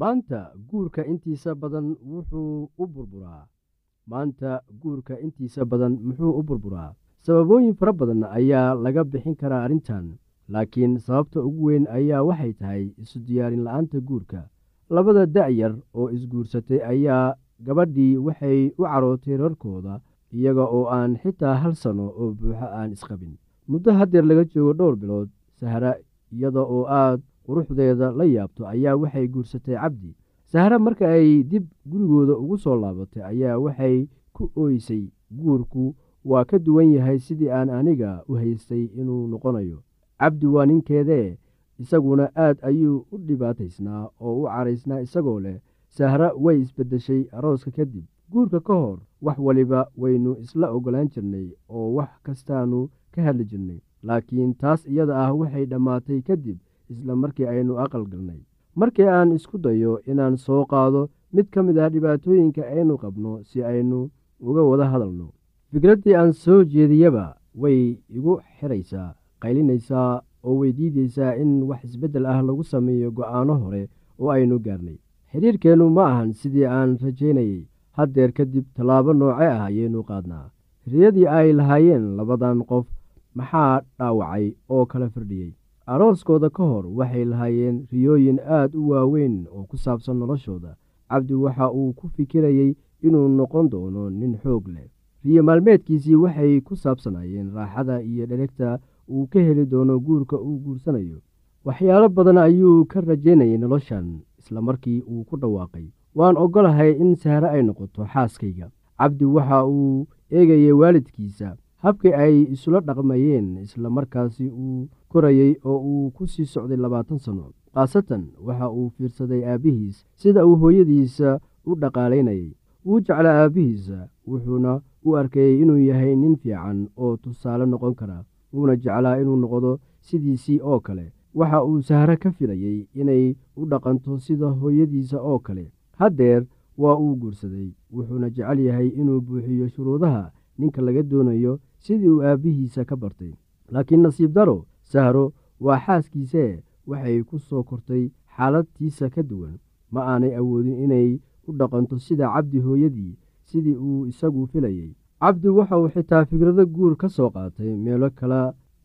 maanta guurka intiisa badan wuxuu u burburaa. Maanta guurka intiisa badan muxuu u burburaa. Sababooyin fara badan ayaa laga bixin karaa arrintan laakiin sababta ugu weyn ayaa waxay tahay isu diyaarin la'aanta guurka labada da-yar oo isguursatay ayaa gabadhii waxay u carootay rarkooda iyaga oo aan xitaa hal sano oo buuxo aan isqabin. Muddo haddeer laga joogo dhowr bilood sahra iyada oo aad quruxdeeda la yaabto ayaa waxay guursatay cabdi. Sahra marka ay dib gurigooda ugu soo laabatay ayaa waxay ku ooysay guurku waa ka duwan yahay sidii aan aniga u haystay inuu noqonayo. Cabdi waa ninkeedee isaguna aad ayuu u dhibaataysnaa oo u caraysnaa isagoo leh sahra way isbeddeshay arooska kadib. Guurka ka hor wax waliba waynu isla oggolaan jirnay oo wax kastaannu ka hadli jirnay laakiin taas iyada ah waxay dhammaatay kadib isla markii aynu aqal galnay. Markii aan isku dayo inaan soo qaado mid ka mid ah dhibaatooyinka aynu qabno si aynu uga wada hadalno. Fikraddii aan soo jeediyaba way igu xiraysaa qaylinaysaa oo weydiidaysaa in wax isbeddel ah lagu sameeyo go'aano hore oo aynu gaarnay. Xidhiirkeennu ma ahan sidii aan rajaynayey haddeer kadib tallaabo nooce ah ayaynu qaadnaa. Riyadii ay lahaayeen labadan qof maxaa dhaawacay oo kala firdhiyey arooskooda ka hor waxay lahaayeen riyooyin aad u waaweyn oo ku saabsan noloshooda. Cabdi waxa uu ku fikirayey inuu noqon doono nin xoog leh. Riyo maalmeedkiisii waxay ku saabsanaayeen raaxada iyo dheregta uu ka heli doono guurka uu guursanayo. Waxyaalo badan ayuu ka rajaynayay noloshan isla markii uu ku dhawaaqay. Waan oggolahay in sahre ay noqoto xaaskayga. Cabdi waxa uu eegayay waalidkiisa habkii ay isula dhaqmayeen isla markaasi uu korayey oo uu ku sii socday labaatan sanno khaasatan waxa uu fiirsaday aabbihiis sida uu hooyadiisa u dhaqaalaynayay. Wuu jeclaa aabbihiisa wuxuuna u arkayey inuu yahay nin fiican oo tusaale noqon kara wuuna jeclaa inuu noqdo sidiisii oo kale. Waxa uu sahre ka filayey inay u dhaqanto sida hooyadiisa oo kale. Haddeer waa uu guursaday wuxuuna jecel yahay inuu buuxiyo shuruudaha ninka laga doonayo sidii uu aabbihiisa ka bartay. Laakiin nasiib daro sahro waa xaaskiisee waxay ku soo kortay xaaladtiisa ka duwan. Ma aanay awoodin inay u dhaqanto sida cabdi hooyadii sidii uu isagu filayey cabdi waxa uu xitaa fikrado guur ka soo qaatay meelo kale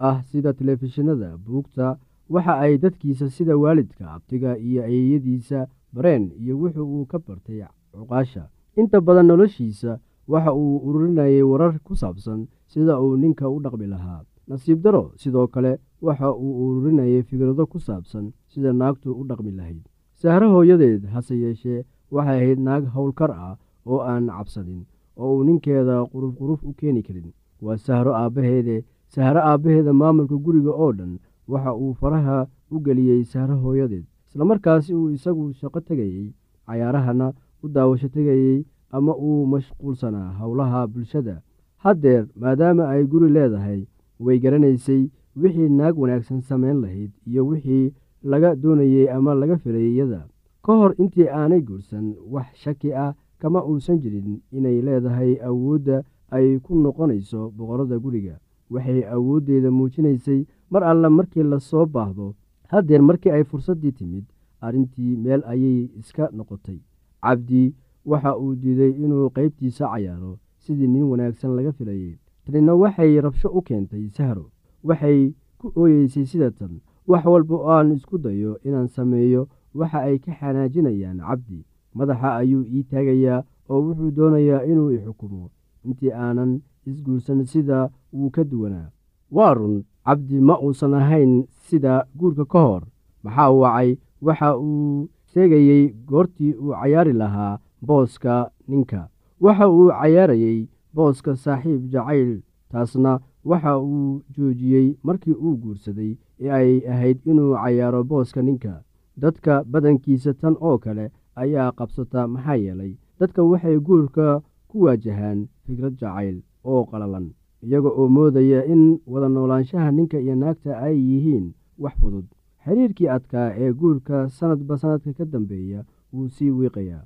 ah sida telefishinada buugta waxa ay dadkiisa sida waalidka abtiga iyo ayeeyadiisa bareen iyo wuxuu uu ka bartay cuqaasha. Inta badan noloshiisa waxa uu ururinayay warar ku saabsan sida uu ninka u dhaqmi lahaa. Nasiib daro sidoo kale waxa uu ururinayay fikrado ku saabsan sida naagtu u dhaqmi lahayd. Sahro hooyadeed hase yeeshee waxay ahayd naag howlkar ah oo aan cabsanin oo uu ninkeeda quruf quruf u keeni karin. Waa sahro aabbaheede sahro aabbaheeda maamulka guriga oo dhan waxa uu faraha u geliyey sahro hooyadeed. Islamarkaasi uu isagu shaqo tegayey cayaarahana u daawasho tegayey ama uu mashquulsanaa howlaha bulshada. Haddeer maadaama ay guri leedahay way garanaysay wixii naag wanaagsan samayn lahayd iyo wixii laga doonayey ama laga filayay iyada ka hor intii aanay guursan wax shaki ah kama uusan jirin inay leedahay awoodda ay ku noqonayso boqorada guriga. Waxay awooddeeda muujinaysay mar alle markii la soo baahdo haddeer markii ay fursaddii timid arrintii meel ayay iska noqotay. Cabdi waxa uu diiday inuu qaybtiisa cayaaro sidii nin wanaagsan laga filayey tanina waxay rabsho u keentay sahro. Waxay ku ooyeysay sida tan wax walba oo aan isku dayo inaan sameeyo. Waxa ay ka xanaajinayaan cabdi madaxa ayuu ii taagayaa oo wuxuu doonayaa inuu i xukumo. Intii aanan isguursan sida wuu ka duwanaa. Waa run cabdi ma uusan ahayn sida guurka ka hor. Maxaa wacay? Waxa uu sheegayey goortii uu cayaari lahaa booska ninka. Waxa uu cayaarayey booska saaxiib jacayl taasna waxa uu joojiyey markii uu guursaday ee ay ahayd inuu cayaaro booska ninka. Dadka badankiisa tan oo kale ayaa qabsata maxaa yeelay dadka waxay guurka ku waajahaan fikrad jacayl oo qalalan iyaga oo moodaya in wada noolaanshaha ninka iyo naagta ay yihiin wax fudud. Xiriirkii adkaa ee guurka sanadba sanadka ka dambeeya wuu sii wiiqayaa.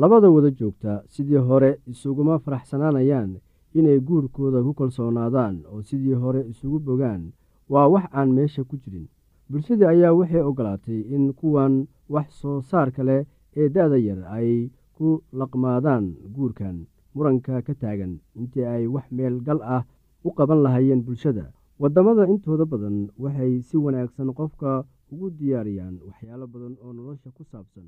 Labada wada joogta sidii hore isuguma faraxsanaanayaan inay guurkooda ku kalsoonaadaan oo sidii hore isugu bogaan waa wax aan meesha ku jirin. Bulshadii ayaa waxay ogolaatay in kuwan wax soo saarka leh ee da-da yar ay ku laqmaadaan guurkan muranka ka taagan intii ay wax meel gal ah u qaban lahaayeen bulshada? Waddamada intooda badan waxay si wanaagsan qofka ugu diyaariyaan waxyaalo badan oo nolosha ku saabsan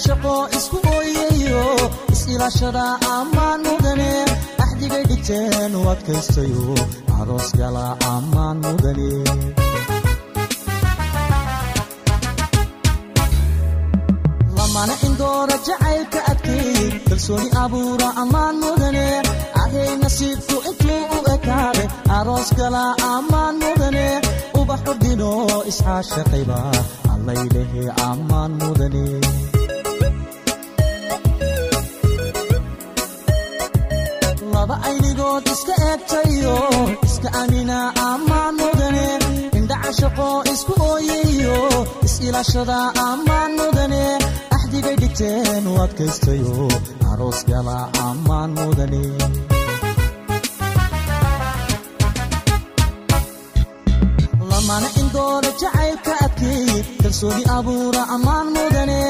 cashaqo isku ooyayo is-ilaashada ammaan mudane axdigay dhigteen u adkaystayo aroos gala ammaan mudane lamana indoora jacaylka adkeey kalsooni abuura ammaan mudane ahay nasiibku intuu u ekaaday aroos gala ammaan mudane ubax udhino isxaashaqayba allaylehe ammaan mudane aynigood iska eegtayo iska amina ammaan mudane indha cashaqo isku ooyayo is-ilaashada ammaan mudane axdigay dhigteen u adkaystayo aroos gala ammaan mudane lamana indoora jacaylka adkeey kalsooni abuura ammaan mudane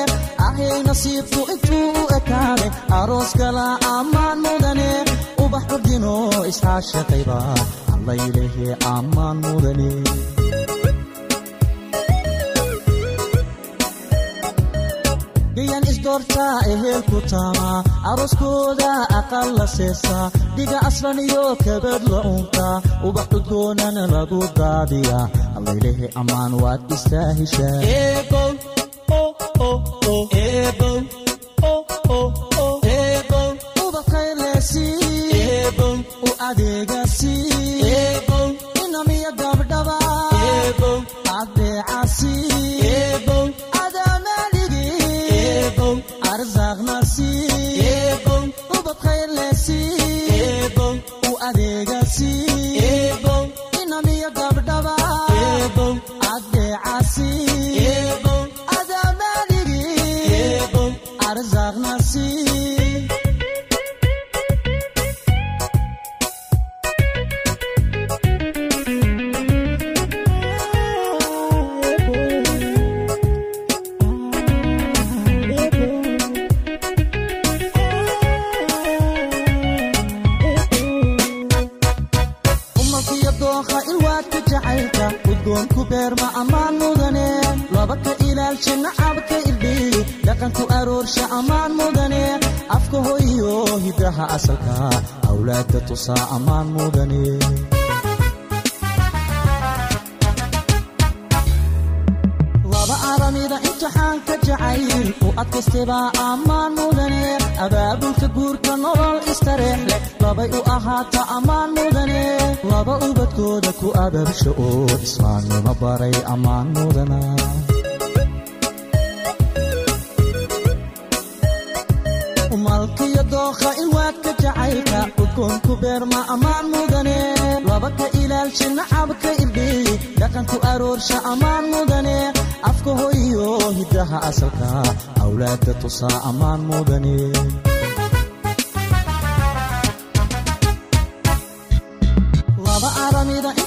ahay nasiibku intuu u ekaaday aroos gala ammaan mudane ubax udhino isxaashaqayba allaylehe ammaan mudane gayan isdoortaa ehelku taamaa arooskooda aqal la seesaa dhiga aslan iyo kabad la untaa ubax cudgoonana lagu daadiyaa allaylehe ammaan waad istaahishaa u adeegasi dookha ilwaadka jacaylka udgoonku beerma ammaan mudane. Laba ka ilaalsha nacabka irdhiyi dhaqanku aroorsha ammaan mudane. Afka hoyo hidaha asalka awlaadda tusaa ammaan mudane aramida imtixaanka jacayl u adkaystebaa ammaan mudane abaabulka guurka nolol istareex leh labay u ahaata ammaan mudane laba ubadkooda ku ababsha oo islaamnimo baray ammaan mudana umalkiyo dookha ilwaadka jacaylka udgoonku beerma ammaan mudane. Laba ka ilaalsha nacabka irdhiyi dhaqanku aroorsha ammaan mudane. Afka hoyo hidaha asalka awlaadda tusaa ammaan mudane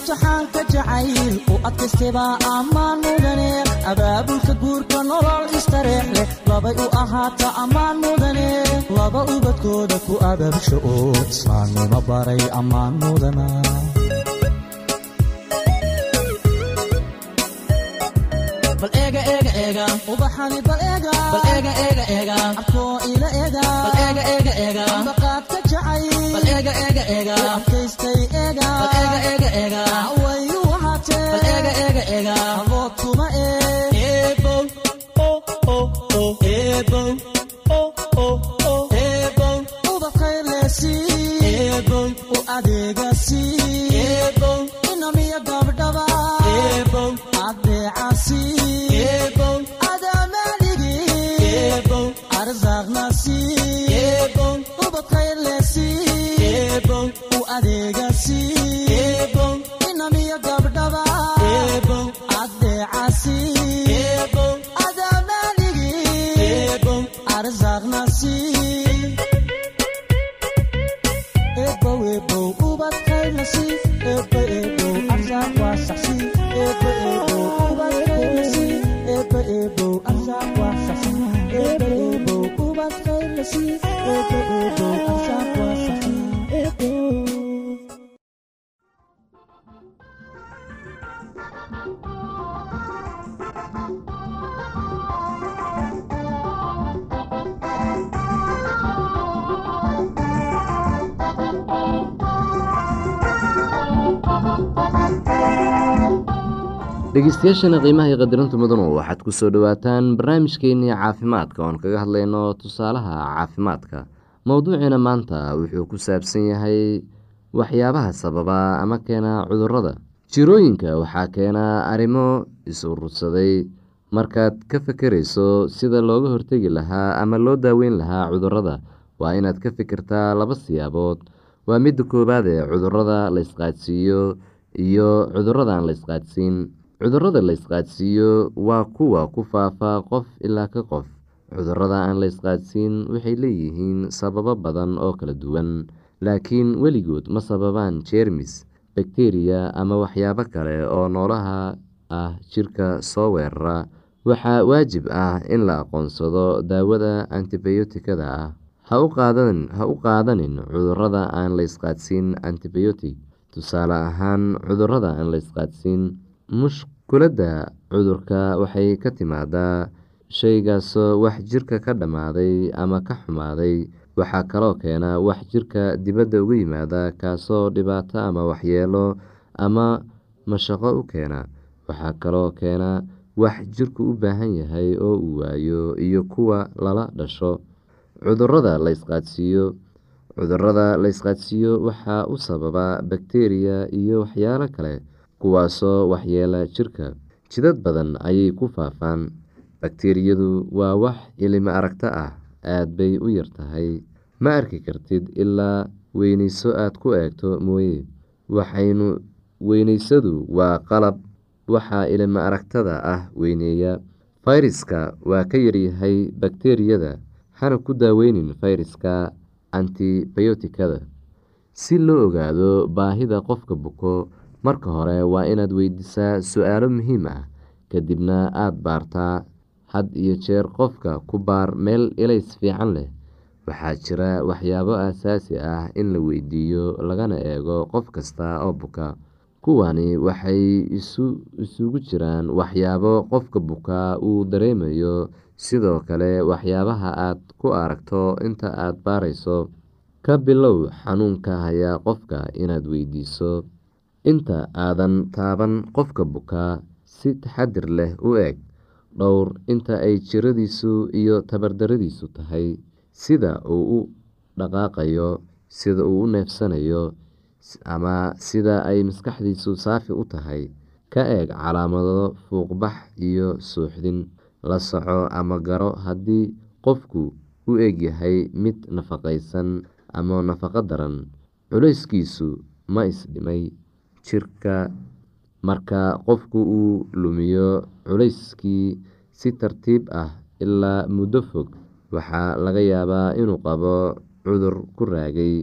aramida imtixaanka jacayl u adkaystebaa ammaan mudane abaabulka guurka nolol istareex leh labay u ahaata ammaan mudane laba ubadkooda ku ababsha oo islaamnimo baray ammaan mudana ubaxani bal eega bal eega eega eega abkoo ila eega bal eega eega eega baqaadka jacay dhegeystayaashana qiimaha iyo qadirinta mudanu waxaad ku soo dhowaataan barnaamijkeennii caafimaadka oon kaga hadlayno tusaalaha caafimaadka. Mowduuciina maanta wuxuu ku saabsan yahay waxyaabaha sababa ama keena cudurrada jirooyinka waxaa keena arrimo is-urursaday markaad ka fekerayso sida looga hortegi lahaa ama loo daaweyn lahaa cudurrada waa inaad ka fikirtaa laba siyaabood. Waa midda koowaad ee cudurrada la isqaadsiiyo iyo cuduradan la isqaadsiin cudurrada la isqaadsiiyo waa kuwa ku faafa qof ilaa ka qof. Cudurada aan la isqaadsiin waxay leeyihiin sababo badan oo kala duwan laakiin weligood ma sababaan jeermis bakteriya ama waxyaabo kale oo noolaha ah jirka soo weerara. Waxaa waajib ah in la aqoonsado daawada antibiyootikada ah. Ha u qaadanin cudurrada aan la isqaadsiin antibiyootic tusaale ahaan cudurrada aan la isqaadsiin mushkuladda cudurka waxay ka timaadaa shaygaasoo wax jirka ka dhammaaday ama ka xumaaday. Waxaa kaloo keena wax jirka dibadda uga yimaada kaasoo dhibaato ama waxyeelo ama mashaqo u keena. Waxaa kaloo keena wax jirku u baahan yahay oo uu waayo iyo kuwa lala dhasho. Cudurada la isqaadsiiyo cudurrada la isqaadsiiyo waxaa u sababa bakteriya iyo waxyaalo kale kuwaasoo waxyeela jirka. Jidad badan ayay ku faafaan. Bakteriyadu waa wax ilimo aragto ah aad bay u yar tahay. Ma arki kartid ilaa weyneyso aad ku eegto mooye. Waxaynu weyneysadu waa qalab. Waxaa ilimo aragtada ah weyneeya. Fayraska waa ka yaryahay bakteriyada hana ku daaweynin fayraska antibiyootikada. Si loo ogaado baahida qofka buko marka hore waa inaad weydiisaa su'aalo muhiim ah kadibna aada baartaa had iyo jeer qofka ku baar meel ilays fiican leh. Waxaa jira waxyaabo aasaasi ah in la weydiiyo lagana eego qof kasta oo buka. Kuwani waxay isugu jiraan waxyaabo qofka bukaa uu dareemayo. Sidoo kale waxyaabaha aad ku aragto inta aada baarayso ka bilow xanuunka hayaa qofka inaad weydiiso inta aadan taaban qofka bukaa si taxadir leh u eeg dhowr inta ay jiradiisu iyo tabardaradiisu tahay sida uu u dhaqaaqayo sida uu u neefsanayo ama sida ay maskaxdiisu saafi u tahay ka eeg calaamado fuuqbax iyo suuxdin. La soco ama garo haddii qofku u egyahay mid nafaqaysan ama nafaqo daran culeyskiisu ma isdhimay jirka. Marka qofku uu lumiyo culeyskii si tartiib ah ilaa muddo fog waxaa laga yaabaa inuu qabo cudur ku raagay.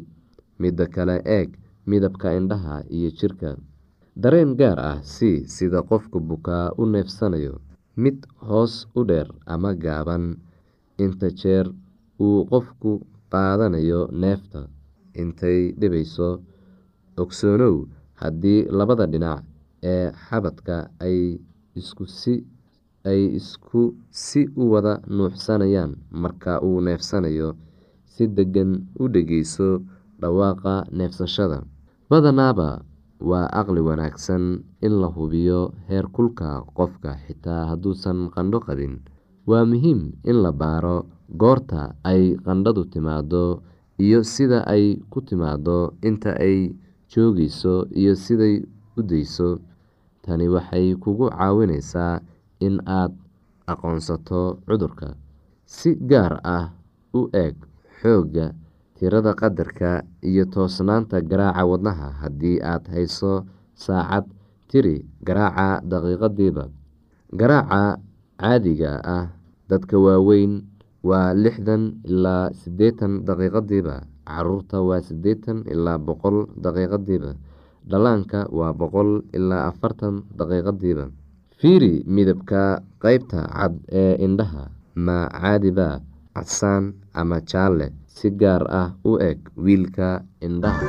Midda kale eeg midabka indhaha iyo jirka. Dareen gaar ah si sida qofka bukaa u neefsanayo. Mid hoos u dheer ama gaaban. Inta jeer uu qofku qaadanayo neefta. Intay dhibayso ogsoonow haddii labada dhinac ee xabadka ay isku si u wada nuuxsanayaan marka uu neefsanayo si degan u dhegeyso dhawaaqa neefsashada. Badanaaba waa aqli wanaagsan in la hubiyo heer kulka qofka xitaa hadduusan qandho qabin. Waa muhiim in la baaro goorta ay qandhadu timaado iyo sida ay ku timaado inta ay joogeyso iyo siday u dayso tani waxay kugu caawineysaa in aad aqoonsato cudurka. Si gaar ah u eeg xoogga tirada qadarka iyo toosnaanta garaaca wadnaha haddii aad hayso saacad. Tiri garaaca daqiiqadiiba garaaca caadiga ah dadka waaweyn waa lixdan ilaa siddeetan daqiiqadiiba carruurta waa siddeetan ilaa boqol daqiiqadiiba dhallaanka waa boqol ilaa afartan daqiiqadiiba. Fiiri midabka qeybta cad ee indhaha ma caadiba casaan ama jaalle si gaar ah u eg wiilka indhaha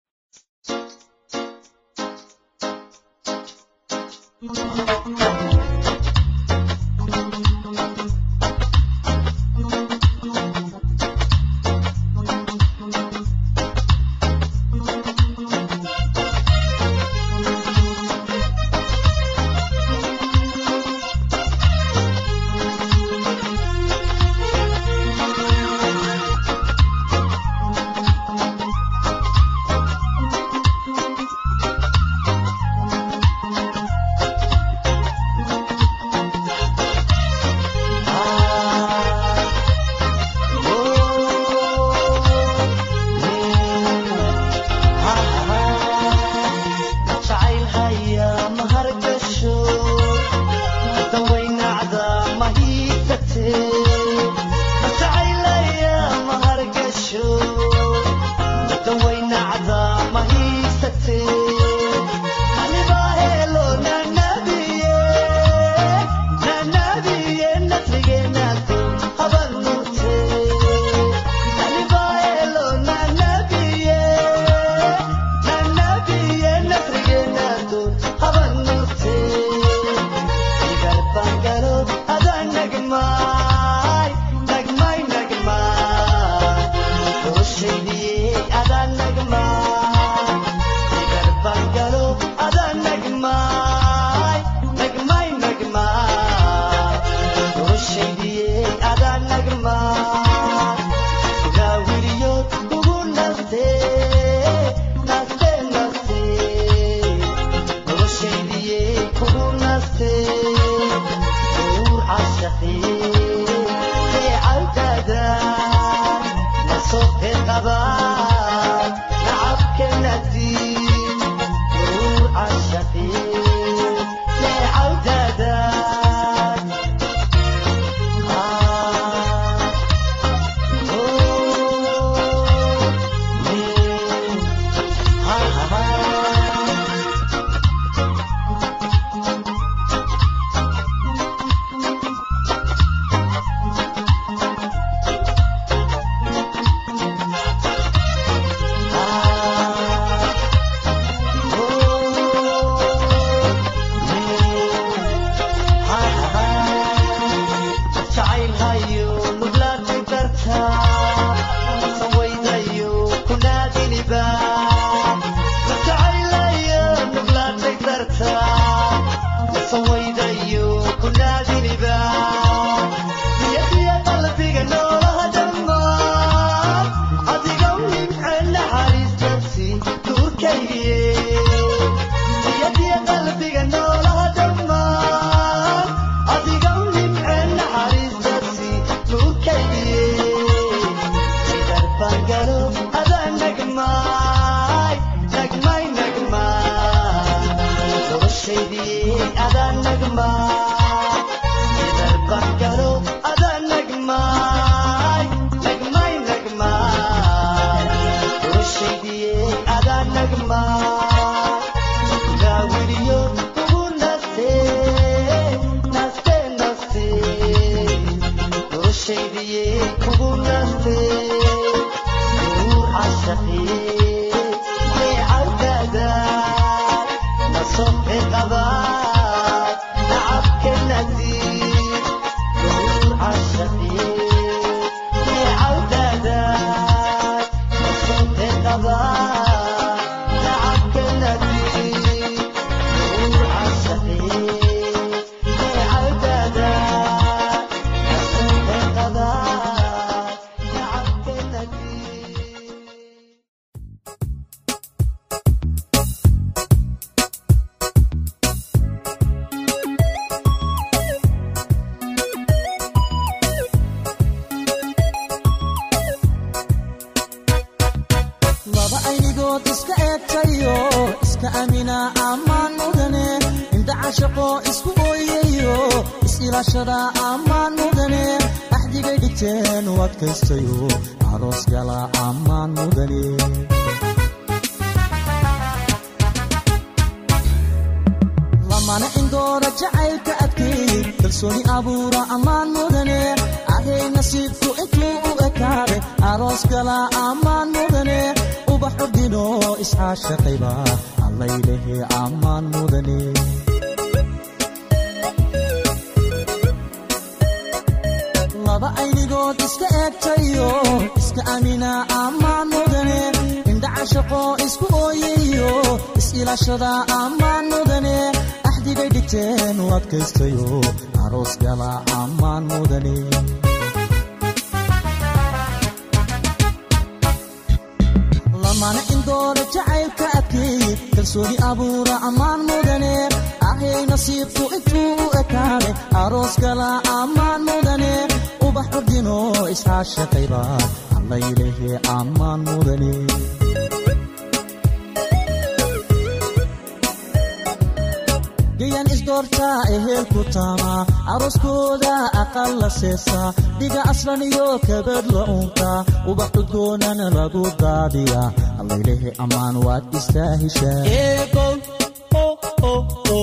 அம்மான் முதலே lamana indooda jacaylka adkeeyey kalsooni abuura ammaan mudane ahay nasiibku intuu u ekaade aroos galaa ammaan mudane ubax ordino iscaashaqayba allaylehe ammaan mudane laba aynigood iska egtayo amina ammaan mudane indhacashaqo isku ooyayo is-ilaashada ammaan mudane axdigay dhigteen u adkaystayo aroos gala ammaan mudane lamana indoora jacaylka adkeey kalsooni abuura ammaan mudane ahay nasiibku intuu u ekaade aroos gala ammaan mudane ubax ordino iscaashaqayba allaylehe ammaan mudane gayan isdoortaa ehelku taama arooskooda aqal la seesaa dhiga aslan iyo kabad la unkaa ubax cudgoonana lagu daadiyaa allaylehe ammaan waad istaahishaa u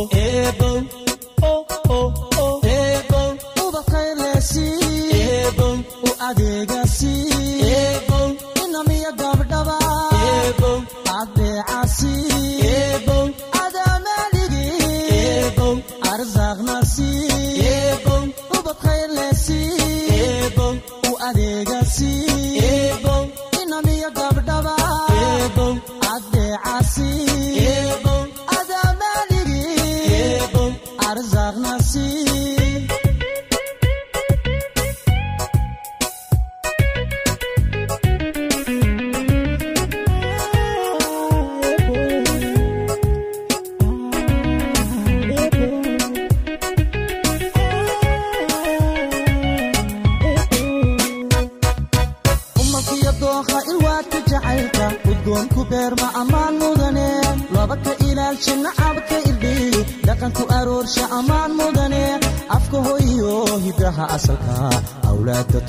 arsaaqnasi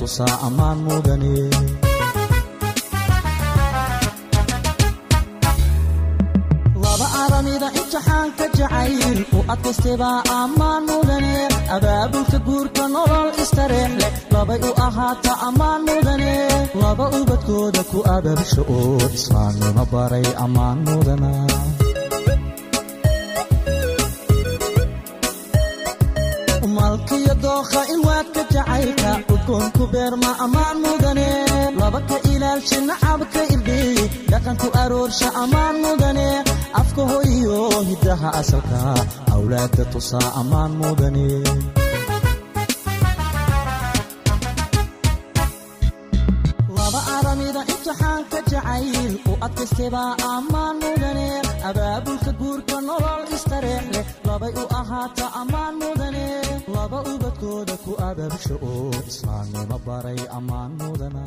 tusaa ammaan mudane laba aramida imtixaanka jacayl u adkaystebaa ammaan mudane abaabulka guurka nolol istareex leh labay u ahaata ammaan mudane laba ubadkooda ku ababsho oo islaamnimo baray ammaan mudana malkiyo dookha ilwaadka jacaylka udgoonku beerma ammaan mudane. Laba ka ilaalsha nacabka irdhiy dhaqanku aroorsha ammaan mudane. Afka hoyo hidaha asalka awlaadka tusaa ammaan mudane. Laba aramida imtixaanka jacayl u adkaystebaa ammaan mudane abaabulka guurka nolol istareex leh labay u ahaata ammaan mudane laba ubadkooda ku ababsho oo islaamnimo baray ammaan mudana